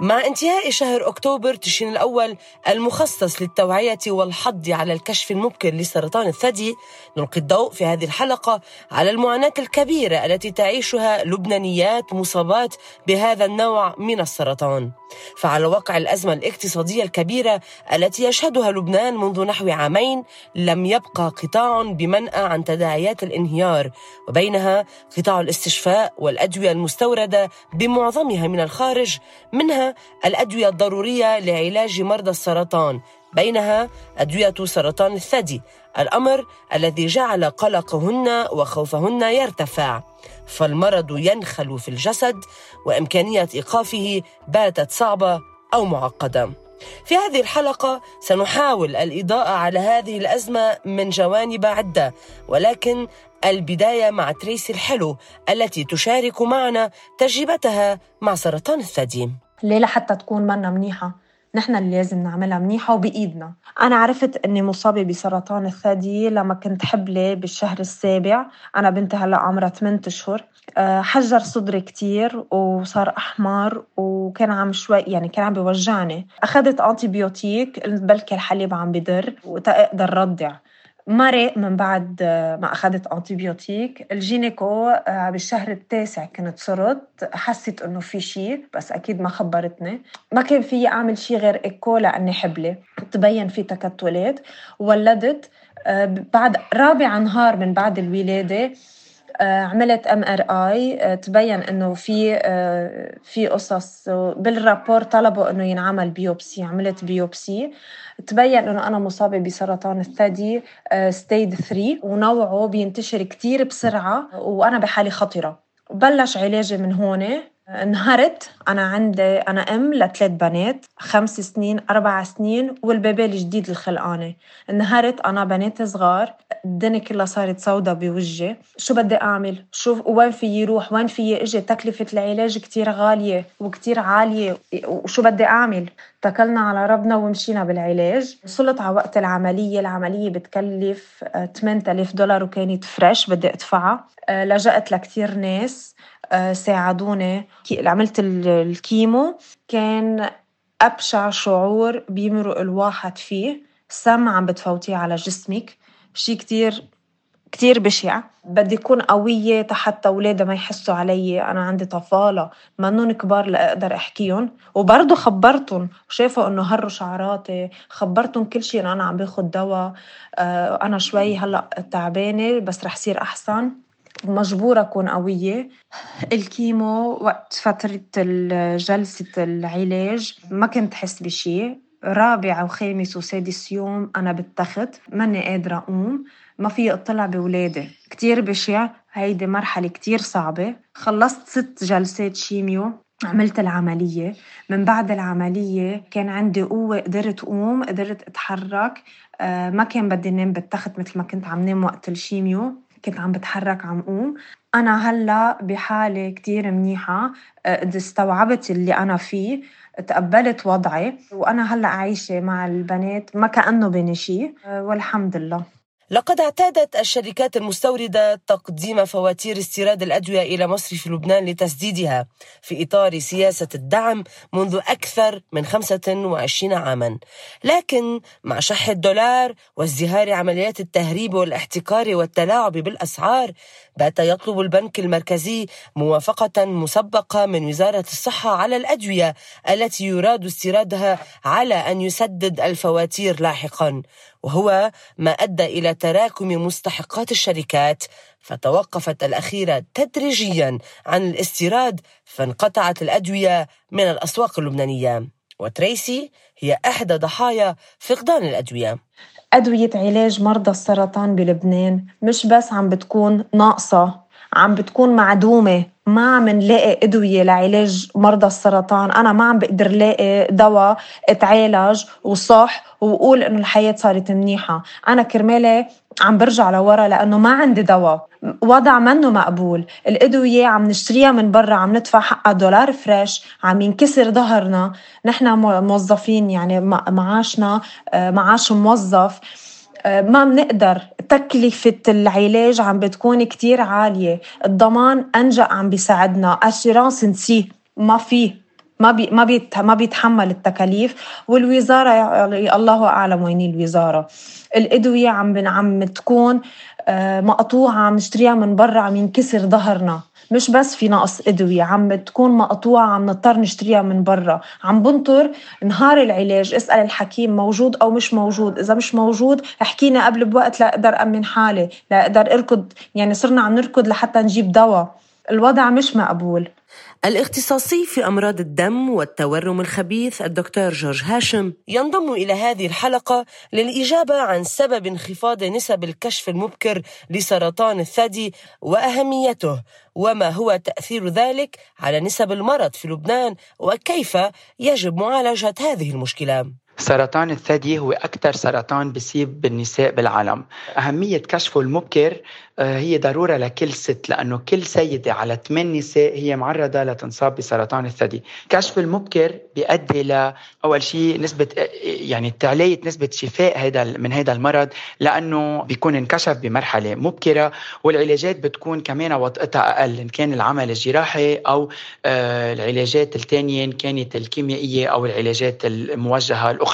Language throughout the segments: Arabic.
مع انتهاء شهر أكتوبر تشرين الأول المخصص للتوعية والحض على الكشف المبكر لسرطان الثدي نلقي الضوء في هذه الحلقة على المعاناة الكبيرة التي تعيشها لبنانيات مصابات بهذا النوع من السرطان. فعلى واقع الأزمة الاقتصادية الكبيرة التي يشهدها لبنان منذ نحو عامين لم يبقى قطاع بمنأى عن تداعيات الانهيار وبينها قطاع الاستشفاء والأدوية المستوردة بمعظمها من الخارج منها الأدوية الضرورية لعلاج مرضى السرطان. بينها أدوية سرطان الثدي الأمر الذي جعل قلقهن وخوفهن يرتفع. فالمرض ينخل في الجسد وإمكانية إيقافه باتت صعبة أو معقدة. في هذه الحلقة سنحاول الإضاءة على هذه الأزمة من جوانب عدة ولكن البداية مع تريسي الحلو التي تشارك معنا تجربتها مع سرطان الثدي. ليه لحتى تكون منا منيحة. نحن اللي لازم نعملها منيحة وبإيدنا. أنا عرفت أني مصابة بسرطان الثدي لما كنت حبلة بالشهر السابع. أنا بنتي هلأ عمرها 8 أشهر. آه، حجر صدري كتير وصار أحمر وكان عم شوي يعني كان عم بيوجعني. أخذت أنتيبيوتيك بلكي الحليب عم بضر وتقدر رضع. مرق من بعد ما أخذت antibiotique ال gynéco آه، بالشهر التاسع كنت صرت حسيت إنه في شيء بس أكيد ما خبرتني. ما كان في أعمل شيء غير إيكو لأني حبلة. تبين في تكتلات. ولدت آه، بعد رابع نهار من بعد الولادة آه، عملت MRI تبين إنه في في قصص بال rapport طلبوا إنه ينعمل biopsie عملت biopsie. تبين إنه أنا مصابة بسرطان الثدي ستيد 3 ونوعه بينتشر كتير بسرعة وأنا بحاله خطرة. بلش علاجي من هون انهرت أنا عندي أنا أم لثلاث بنات خمس سنين أربع سنين والبيبي الجديد الخلقانة انهرت أنا بنات صغار. الدنيا كلها صارت سوداء بوجهي. شو بدي أعمل؟ شو وين في روح وين في أجي تكلفة العلاج كتير غالية وكتير عالية. وشو بدي أعمل؟ اتكلنا على ربنا ومشينا بالعلاج. وصلت على وقت العملية. العملية بتكلف 8000 دولار وكانت فريش بدي أدفعها. آه، لجأت لكتير ناس. آه، ساعدوني. عملت الكيمو كان أبشع شعور بيمرق الواحد فيه. سم عم بتفوتيه على جسمك. شيء كتير كتير بشع. بدي أكون قوية حتى أولادي ما يحسوا علي. أنا عندي طفالة منهم كبار لأقدر أحكيهم. وبرضه خبرتهم. وشافوا إنه هروا شعراتي. خبرتهم كل شيء إنه أنا عم باخد دواء. آه، أنا شوي هلأ تعبانة بس رح صير أحسن. مجبورة أكون قوية. الكيمو وقت فترة جلسة العلاج ما كنت حس بشي. رابع وخامس وسادس يوم أنا بالتخت ماني قادرة أقوم. ما في اطلع بولادي. كتير بشع. هيدي مرحلة كتير صعبة. خلصت ست جلسات شيميو. عملت العملية. من بعد العملية كان عندي قوة قدرت أقوم قدرت أتحرك. آه، ما كان بدي نام بالتخت مثل ما كنت عم نام وقت الشيميو. كنت عم بتحرك عم قوم. أنا هلأ بحالة كتير منيحة آه، استوعبت اللي أنا فيه تقبلت وضعي وأنا هلأ عايشة مع البنات ما كأنه بيني شيء آه، والحمد لله. لقد اعتادت الشركات المستوردة تقديم فواتير استيراد الأدوية إلى مصر في لبنان لتسديدها في إطار سياسة الدعم منذ أكثر من 25 عاما. لكن مع شح الدولار وازدهار عمليات التهريب والاحتكار والتلاعب بالأسعار بات يطلب البنك المركزي موافقة مسبقة من وزارة الصحة على الأدوية التي يراد استيرادها على أن يسدد الفواتير لاحقا وهو ما أدى إلى تراكم مستحقات الشركات. فتوقفت الأخيرة تدريجيا عن الاستيراد فانقطعت الأدوية من الأسواق اللبنانية. وتريسي هي إحدى ضحايا فقدان الأدوية. أدوية علاج مرضى السرطان بلبنان مش بس عم بتكون ناقصة. عم بتكون معدومة ما عم نلاقي أدوية لعلاج مرضى السرطان. أنا ما عم بقدر لاقي دواء اتعالج وصح وقول إنه الحياة صارت منيحة. أنا كرمالي عم برجع لورا لأنه ما عندي دواء. وضع منه مقبول. الأدوية عم نشتريها من برا عم ندفع حقها دولار فريش عم ينكسر ظهرنا. نحن موظفين يعني معاشنا آه، معاش موظف. آه، ما بنقدر تكلفة العلاج عم بتكون كتير عالية. الضمان أنجأ عم بيساعدنا. أشيرانس نسيه ما فيه ما بي ما بيت ما بيتحمل التكاليف. والوزارة الله أعلم وين الوزارة. الأدوية عم عم تكون آه، مقطوعة عم نشتريها من برا عم ينكسر ظهرنا. مش بس في نقص أدوية عم تكون مقطوعة عم نضطر نشتريها من برا. عم بنطر نهار العلاج اسأل الحكيم موجود أو مش موجود. إذا مش موجود احكينا قبل بوقت لاقدر أمن حالي لاقدر أركض يعني صرنا عم نركض لحتى نجيب دواء. الوضع مش مقبول. الاختصاصي في أمراض الدم والتورم الخبيث الدكتور جورج هاشم. ينضم إلى هذه الحلقة للإجابة عن سبب انخفاض نسب الكشف المبكر لسرطان الثدي وأهميته وما هو تأثير ذلك على نسب المرض في لبنان وكيف يجب معالجة هذه المشكلة. سرطان الثدي هو أكثر سرطان بيصيب بالنساء بالعالم. أهمية كشفه المبكر آه، هي ضرورة لكل ست لأنه كل سيدة على ثمان نساء هي معرضة لتنصاب بسرطان الثدي. كشف المبكر بيؤدي لأول شيء نسبة يعني تعلية نسبة شفاء هذا من هذا المرض لأنه بيكون انكشف بمرحلة مبكرة والعلاجات بتكون كمان وطئتها أقل إن كان العمل الجراحي أو آه، العلاجات الثانية إن كانت الكيميائية أو العلاجات الموجهة الأخرى.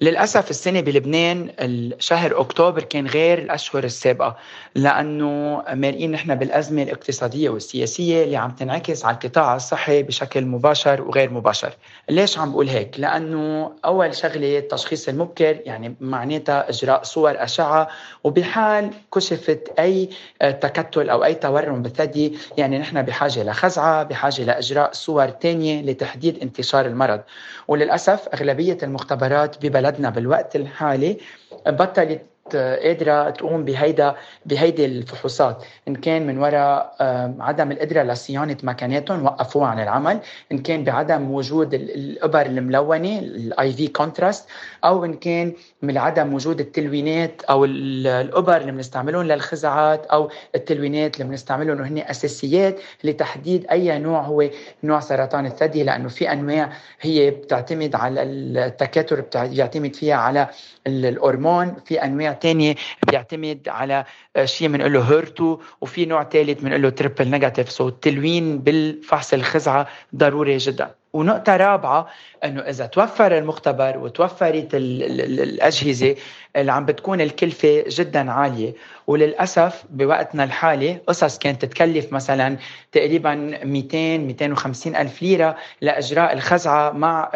للأسف السنة بلبنان الشهر أكتوبر كان غير الأشهر السابقة لأنه مارقين نحن بالأزمة الاقتصادية والسياسية اللي عم تنعكس على القطاع الصحي بشكل مباشر وغير مباشر. ليش عم بقول هيك؟ لأنه أول شغلة التشخيص المبكر يعني معناتها إجراء صور أشعة وبحال كشفت أي تكتل أو أي تورم بالثدي يعني نحن بحاجة لخزعة بحاجة لإجراء صور تانية لتحديد انتشار المرض. وللأسف أغلبية المختبرات ببلدنا بالوقت الحالي. بطلت قادرة تقوم بهيدا بهيدي الفحوصات. إن كان من وراء عدم القدرة لصيانة مكناتهم وقفوها عن العمل. إن كان بعدم وجود الإبر الملونة ال IV contrast أو إن كان من عدم وجود التلوينات أو الإبر اللي بنستعملهم للخزعات أو التلوينات اللي بنستعملهم وهن أساسيات لتحديد أي نوع هو نوع سرطان الثدي. لأنه في أنواع هي بتعتمد على التكاثر بيعتمد فيها على الهرمون. في أنواع تانية بيعتمد على آه، شيء بنقول له HER2 وفي نوع ثالث بنقول له triple negative so التلوين بالفحص الخزعة ضروري جدا. ونقطة رابعة إنه إذا توفر المختبر وتوفرت الأجهزة اللي عم بتكون الكلفة جدا عالية وللأسف بوقتنا الحالي قصص كانت تتكلف مثلا تقريبا 200 250 ألف ليرة لإجراء الخزعة مع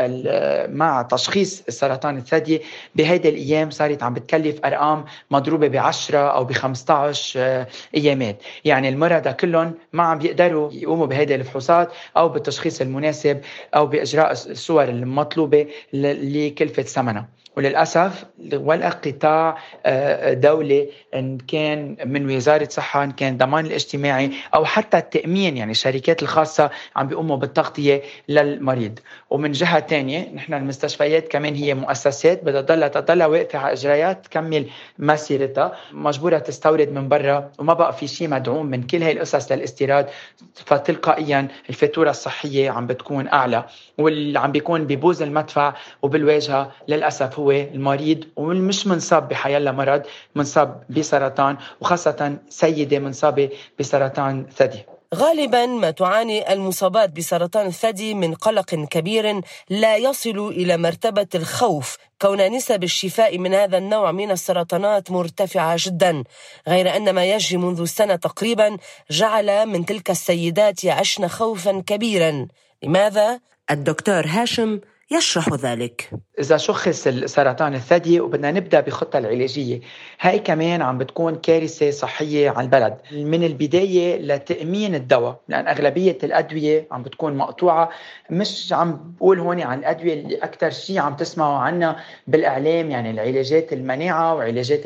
مع تشخيص سرطان الثدي. بهيدي الأيام صارت عم بتكلف أرقام مضروبة ب 10 أو ب 15 آه، أيامات. يعني المرضى كلهم ما عم بيقدروا يقوموا بهيدي الفحوصات أو بالتشخيص المناسب أو بإجراء الصور المطلوبة لكلفة ثمنها. وللأسف ولا قطاع آه، دولي إن كان من وزارة صحة إن كان ضمان الاجتماعي أو حتى التأمين يعني الشركات الخاصة عم بيقوموا بالتغطية للمريض. ومن جهة ثانية نحن المستشفيات كمان هي مؤسسات بدها تضلها تضلها واقفة على إجريات تكمل مسيرتها. مجبورة تستورد من برا وما بقى في شيء مدعوم من كل هاي القصص للاستيراد. فتلقائيا الفاتورة الصحية عم بتكون أعلى واللي عم بيكون ببوز المدفع وبالواجهة للأسف هو المريض ومش منصاب بحيالله مرض منصاب بسرطان وخاصة سيدة منصابة بسرطان ثدي. غالبا ما تعاني المصابات بسرطان الثدي من قلق كبير لا يصل إلى مرتبة الخوف كون نسب الشفاء من هذا النوع من السرطانات مرتفعة جدا. غير أن ما يجري منذ سنة تقريبا جعل من تلك السيدات يعشن خوفا كبيرا. لماذا؟ الدكتور هاشم يشرح ذلك. إذا شخص السرطان الثدي وبدنا نبدأ بخطة العلاجية. هاي كمان عم بتكون كارثة صحية على البلد. من البداية لتأمين الدواء لأن أغلبية الأدوية عم بتكون مقطوعة. مش عم بقول هون عن الأدوية اللي أكثر شيء عم تسمعوا عنها بالإعلام يعني العلاجات المناعة وعلاجات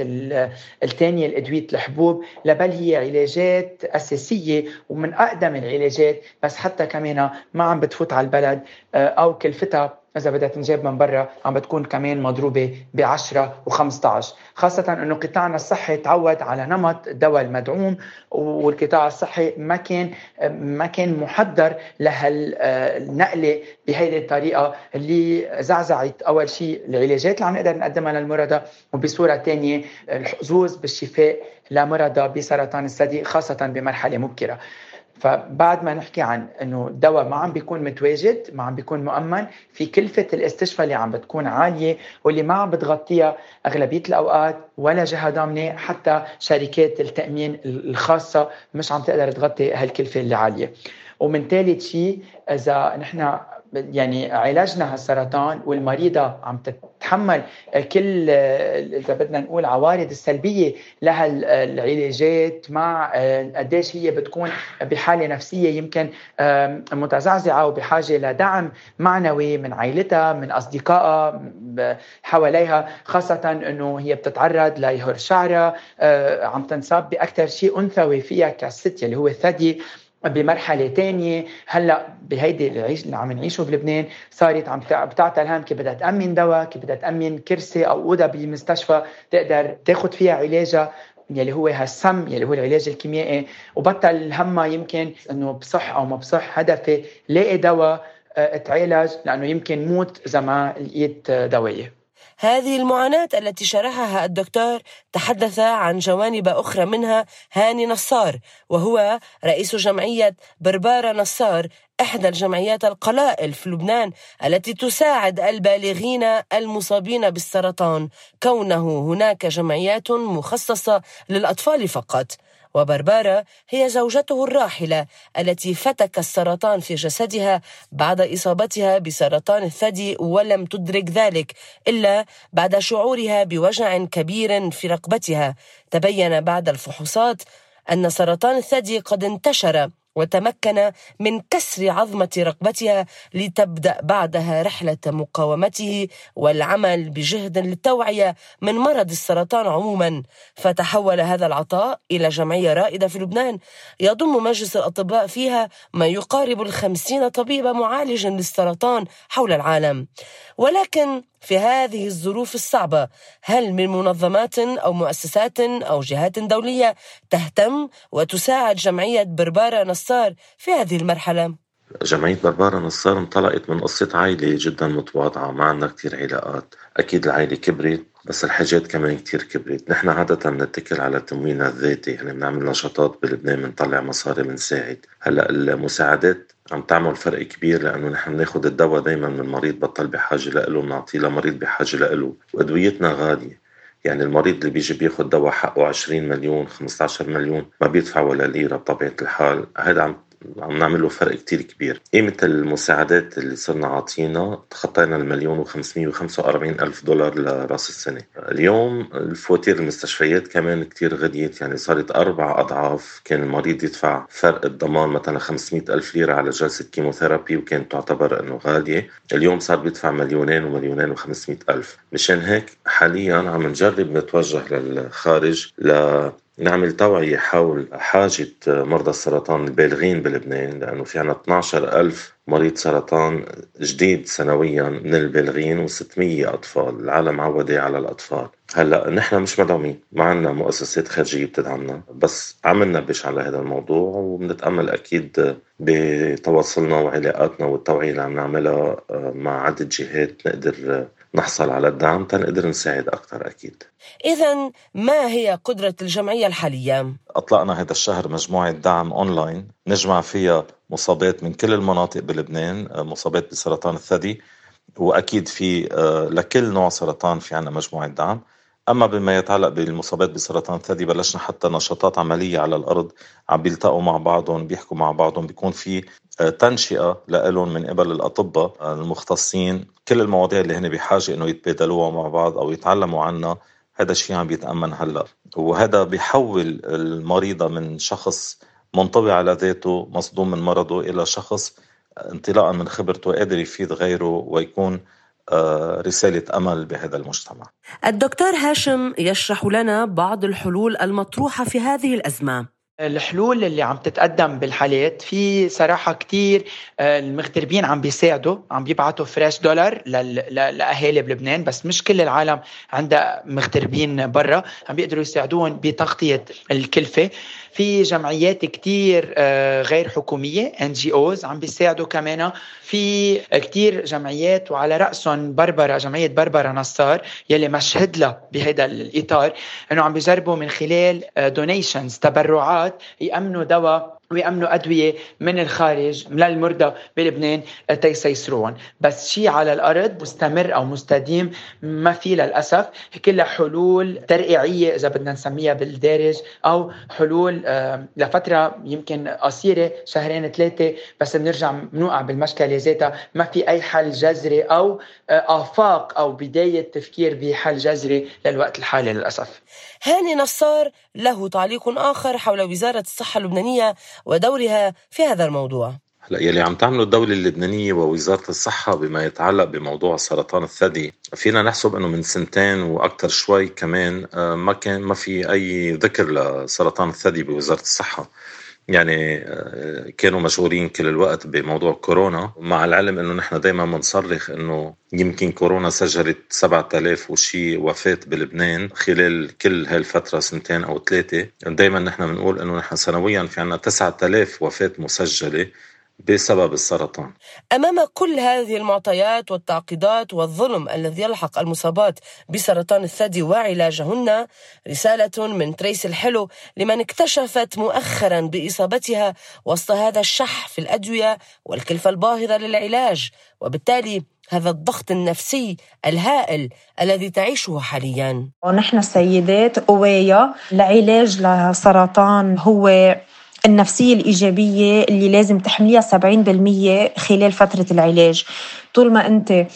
الثانية الأدوية الحبوب لبل هي علاجات أساسية ومن أقدم العلاجات. بس حتى كمان ما عم بتفوت على البلد آه، أو كلفتها. إذا بدها تنجاب من برا. عم بتكون كمان مضروبة ب 10 و15 خاصة إنه قطاعنا الصحي تعود على نمط الدواء المدعوم والقطاع الصحي ما كان ما كان محضر لهالنقله بهيدي الطريقة اللي زعزعت أول شيء العلاجات اللي عم نقدر نقدمها للمرضى وبصورة ثانية الحظوظ بالشفاء لمرضى بسرطان الثدي خاصة بمرحلة مبكرة. فبعد ما نحكي عن إنه الدواء ما عم بيكون متواجد ما عم بيكون مؤمن في كلفة الاستشفاء اللي عم بتكون عالية واللي ما عم بتغطيها أغلبية الأوقات ولا جهة ضامنة حتى شركات التأمين الخاصة مش عم تقدر تغطي هالكلفة اللي عالية. ومن ثالث شيء إذا نحن يعني علاجنا هالسرطان والمريضة عم تتحمل كل إذا بدنا نقول عوارض السلبية لهالعلاجات مع قديش هي بتكون بحالة نفسية يمكن متزعزعة وبحاجة لدعم معنوي من عائلتها من أصدقائها حواليها خاصة أنه هي بتتعرض ليهر شعرها عم تنصاب بأكثر شيء أنثوي فيها كالست اللي هو الثدي. بمرحلة ثانية هلأ بهيدي العيش اللي عم نعيشه بلبنان صارت عم بتعطى الهم كيف بدها تأمن دواء كيف بدها تأمن كرسي أو أوضة بالمستشفى تقدر تاخذ فيها علاجها يلي هو هالسم يلي هو العلاج الكيميائي. وبطل همها يمكن إنه بصح أو ما بصح هدفي لاقي دواء آه، اتعالج لأنه يمكن موت إذا ما لقيت دواية. هذه المعاناة التي شرحها الدكتور تحدث عن جوانب أخرى منها هاني نصار وهو رئيس جمعية بربارة نصار إحدى الجمعيات القلائل في لبنان التي تساعد البالغين المصابين بالسرطان. كونه هناك جمعيات مخصصة للأطفال فقط. وبربارة هي زوجته الراحلة التي فتك السرطان في جسدها بعد إصابتها بسرطان الثدي ولم تدرك ذلك إلا بعد شعورها بوجع كبير في رقبتها. تبين بعد الفحوصات أن سرطان الثدي قد انتشر. وتمكن من كسر عظمة رقبتها لتبدأ بعدها رحلة مقاومته والعمل بجهد للتوعية من مرض السرطان عموما. فتحول هذا العطاء إلى جمعية رائدة في لبنان. يضم مجلس الأطباء فيها ما يقارب الخمسين طبيبا معالجا للسرطان حول العالم. ولكن في هذه الظروف الصعبة هل من منظمات أو مؤسسات أو جهات دولية تهتم وتساعد جمعية بربارة نصار في هذه المرحلة؟ جمعية بربارة نصار انطلقت من قصة عائلة جدا متواضعة ما عندنا كتير علاقات أكيد العائلة كبرت بس الحاجات كمان كتير كبرت. نحن عادة بنتكل على تمويننا الذاتي. يعني بنعمل نشاطات بلبنان بنطلع مصاري بنساعد. هلأ المساعدات عم تعمل فرق كبير لأنه نحن بناخذ الدواء دائما من المريض بطل بحاجة له بنعطيه لمريض بحاجة له وأدويتنا غالية. يعني المريض اللي بيجي بياخذ دواء حقه 20 مليون 15 مليون ما بيدفع ولا ليره بطبيعة الحال. هذا عم عم نعمل له فرق كتير كبير. قيمة المساعدات اللي صرنا عاطينا تخطينا المليون وخمسمية وخمسة وأربعين ألف دولار لرأس السنة. اليوم الفواتير المستشفيات كمان كتير غليت يعني صارت أربع أضعاف. كان المريض يدفع فرق الضمان مثلا 500 ألف ليرة على جلسة كيموثيرابي وكانت تعتبر أنه غالية. اليوم صار بيدفع مليونين ومليونين وخمسمائة ألف. مشان هيك حاليا عم نجرب نتوجه للخارج ل نعمل توعية حول حاجة مرضى السرطان البالغين بلبنان لأنه في عنا 12 ألف مريض سرطان جديد سنويا من البالغين و600 أطفال. العالم عودة على الأطفال. هلأ نحن مش مدعومين. ما عندنا مؤسسات خارجية بتدعمنا. بس عم ننبش على هذا الموضوع وبنتأمل أكيد بتواصلنا وعلاقاتنا والتوعية اللي عم نعملها مع عدة جهات نقدر نحصل على الدعم تنقدر نساعد أكثر أكيد إذا ما هي قدرة الجمعية الحالية؟ أطلقنا هذا الشهر مجموعة دعم أونلاين نجمع فيها مصابات من كل المناطق بلبنان مصابات بسرطان الثدي وأكيد في آه، لكل نوع سرطان في عنا مجموعة دعم أما بما يتعلق بالمصابات بسرطان الثدي بلشنا حتى نشاطات عملية على الأرض عم بيلتقوا مع بعضهم بيحكوا مع بعضهم بيكون في آه، تنشئة لهم من قبل الأطباء المختصين. كل المواضيع اللي هن بحاجة إنه يتبادلوها مع بعض أو يتعلموا عنها هذا الشيء عم بيتأمن هلأ. وهذا بيحول المريضة من شخص منطوي على ذاته مصدوم من مرضه إلى شخص انطلاقا من خبرته قادر يفيد غيره ويكون آه، رسالة أمل بهذا المجتمع. الدكتور هاشم يشرح لنا بعض الحلول المطروحة في هذه الأزمة. الحلول اللي عم تتقدم بالحالات في صراحة كتير آه، المغتربين عم بيساعدوا عم بيبعتوا فريش دولار لأهالي بلبنان بس مش كل العالم عندها مغتربين برا. عم بيقدروا يساعدوهم بتغطية الكلفة. في جمعيات كتير آه، غير حكومية NGOs عم بيساعدوا كمان. في كتير جمعيات وعلى رأسهم بربرة جمعية بربرة نصار يلي مشهود لها بهذا الإطار أنه عم بيجربوا من خلال donations آه، تبرعات يأمنوا دواء ويأمنوا أدوية من الخارج للمرضى بلبنان تيسيسروهم بس شيء على الأرض مستمر أو مستديم ما في للأسف. كلها حلول ترقيعية إذا بدنا نسميها بالدارج أو حلول آه، لفترة يمكن قصيرة شهرين ثلاثة بس بنرجع بنوقع بالمشكلة ذاتها. ما في أي حل جذري أو آه، آفاق أو بداية تفكير بحل جذري للوقت الحالي للأسف. هاني نصار له تعليق آخر حول وزارة الصحة اللبنانية ودورها في هذا الموضوع. هلا يلي عم تعمله الدولة اللبنانية ووزارة الصحة بما يتعلق بموضوع سرطان الثدي فينا نحسب إنه من سنتين وأكثر شوي كمان آه، ما كان ما في أي ذكر لسرطان الثدي بوزارة الصحة. يعني آه، كانوا مشغولين كل الوقت بموضوع كورونا. مع العلم إنه نحن دائما بنصرخ إنه يمكن كورونا سجلت 7000 وشي وفاة بلبنان خلال كل هالفترة سنتين أو ثلاثة. دائما نحن بنقول إنه نحن سنويا في عنا 9000 وفاة مسجلة. بسبب السرطان. أمام كل هذه المعطيات والتعقيدات والظلم الذي يلحق المصابات بسرطان الثدي وعلاجهن رسالة من تريس الحلو لمن اكتشفت مؤخرا بإصابتها وسط هذا الشح في الأدوية والكلفة الباهظة للعلاج وبالتالي هذا الضغط النفسي الهائل الذي تعيشه حاليا. ونحن السيدات قوايا العلاج لسرطان هو النفسية الإيجابية اللي لازم تحمليها 70% خلال فترة العلاج. طول ما أنت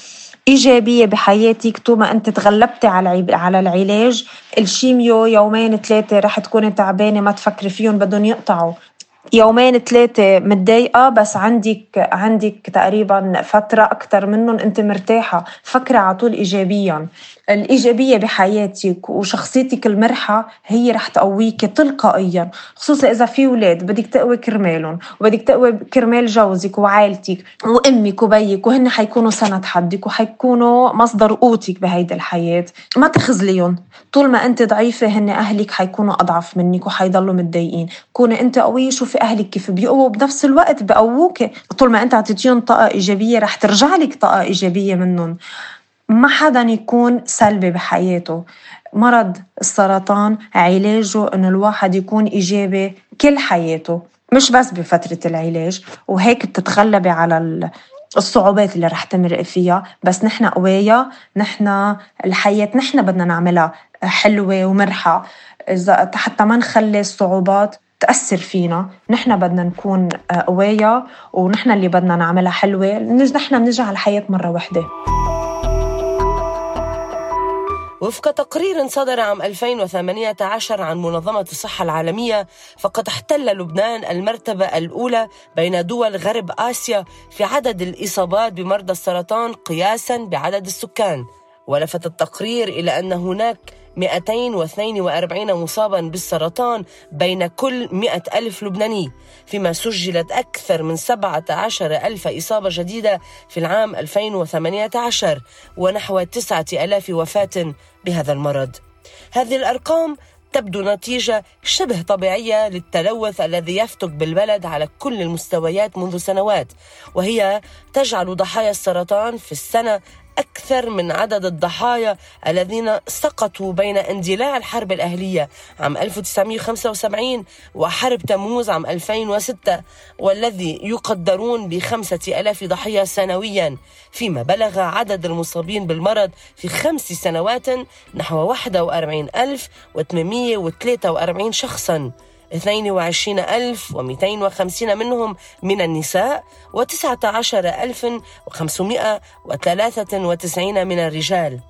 إيجابية بحياتك طول ما أنت تغلبتي على العلاج الشيميو يومين ثلاثة رح تكوني تعبانة ما تفكري فيهم بدهم يقطعوا. يومين ثلاثة متضايقة بس عندك عندك تقريبا فترة أكثر منهم أنت مرتاحة. فكرة على طول إيجابيا. الإيجابية بحياتك وشخصيتك المرحة هي رح تقويك تلقائيا خصوصا إذا في أولاد بدك تقوي كرمالهم وبدك تقوي كرمال جوزك وعائلتك وأمك وبيك وهن حيكونوا سند حدك وحيكونوا مصدر قوتك بهيدي الحياة. ما تخزليهم طول ما أنت ضعيفة هن أهلك حيكونوا أضعف منك وحيضلوا متضايقين. كوني أنت قوية شوفي أهلك كيف بيقووا بنفس الوقت بقووك. طول ما أنت عطيتيهم طاقة إيجابية رح ترجع لك طاقة إيجابية منهم. ما حدا يكون سلبي بحياته. مرض السرطان علاجه إنه الواحد يكون إيجابي كل حياته. مش بس بفترة العلاج وهيك بتتغلبي على الصعوبات اللي رح تمرق فيها. بس نحن قوايا نحن الحياة نحن بدنا نعملها حلوة ومرحة. حتى ما نخلي الصعوبات تأثر فينا نحن بدنا نكون قوايا ونحن اللي بدنا نعملها حلوة. نحن بنجي على الحياة مرة واحدة. وفق تقرير صدر عام 2018 عن منظمة الصحة العالمية فقد احتل لبنان المرتبة الأولى بين دول غرب آسيا في عدد الإصابات بمرضى السرطان قياسا بعدد السكان. ولفت التقرير إلى أن هناك 242 مصابا بالسرطان بين كل 100 ألف لبناني فيما سجلت أكثر من 17 ألف إصابة جديدة في العام 2018 ونحو 9 ألاف وفاة بهذا المرض. هذه الأرقام تبدو نتيجة شبه طبيعية للتلوث الذي يفتك بالبلد على كل المستويات منذ سنوات وهي تجعل ضحايا السرطان في السنة أكثر من عدد الضحايا الذين سقطوا بين اندلاع الحرب الأهلية عام 1975 وحرب تموز عام 2006 والذي يقدرون بخمسة ألاف ضحية سنويا. فيما بلغ عدد المصابين بالمرض في خمس سنوات نحو 41843 شخصا. 22250 منهم من النساء و19593 من الرجال.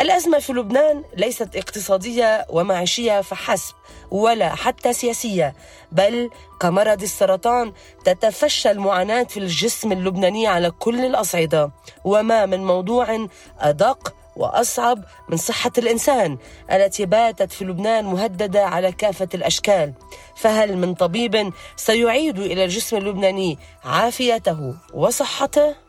الأزمة في لبنان ليست اقتصادية ومعيشية فحسب ولا حتى سياسية بل كمرض السرطان تتفشى المعاناة في الجسم اللبناني على كل الأصعدة. وما من موضوع أدق وأصعب من صحة الإنسان التي باتت في لبنان مهددة على كافة الأشكال. فهل من طبيب سيعيد إلى الجسم اللبناني عافيته وصحته؟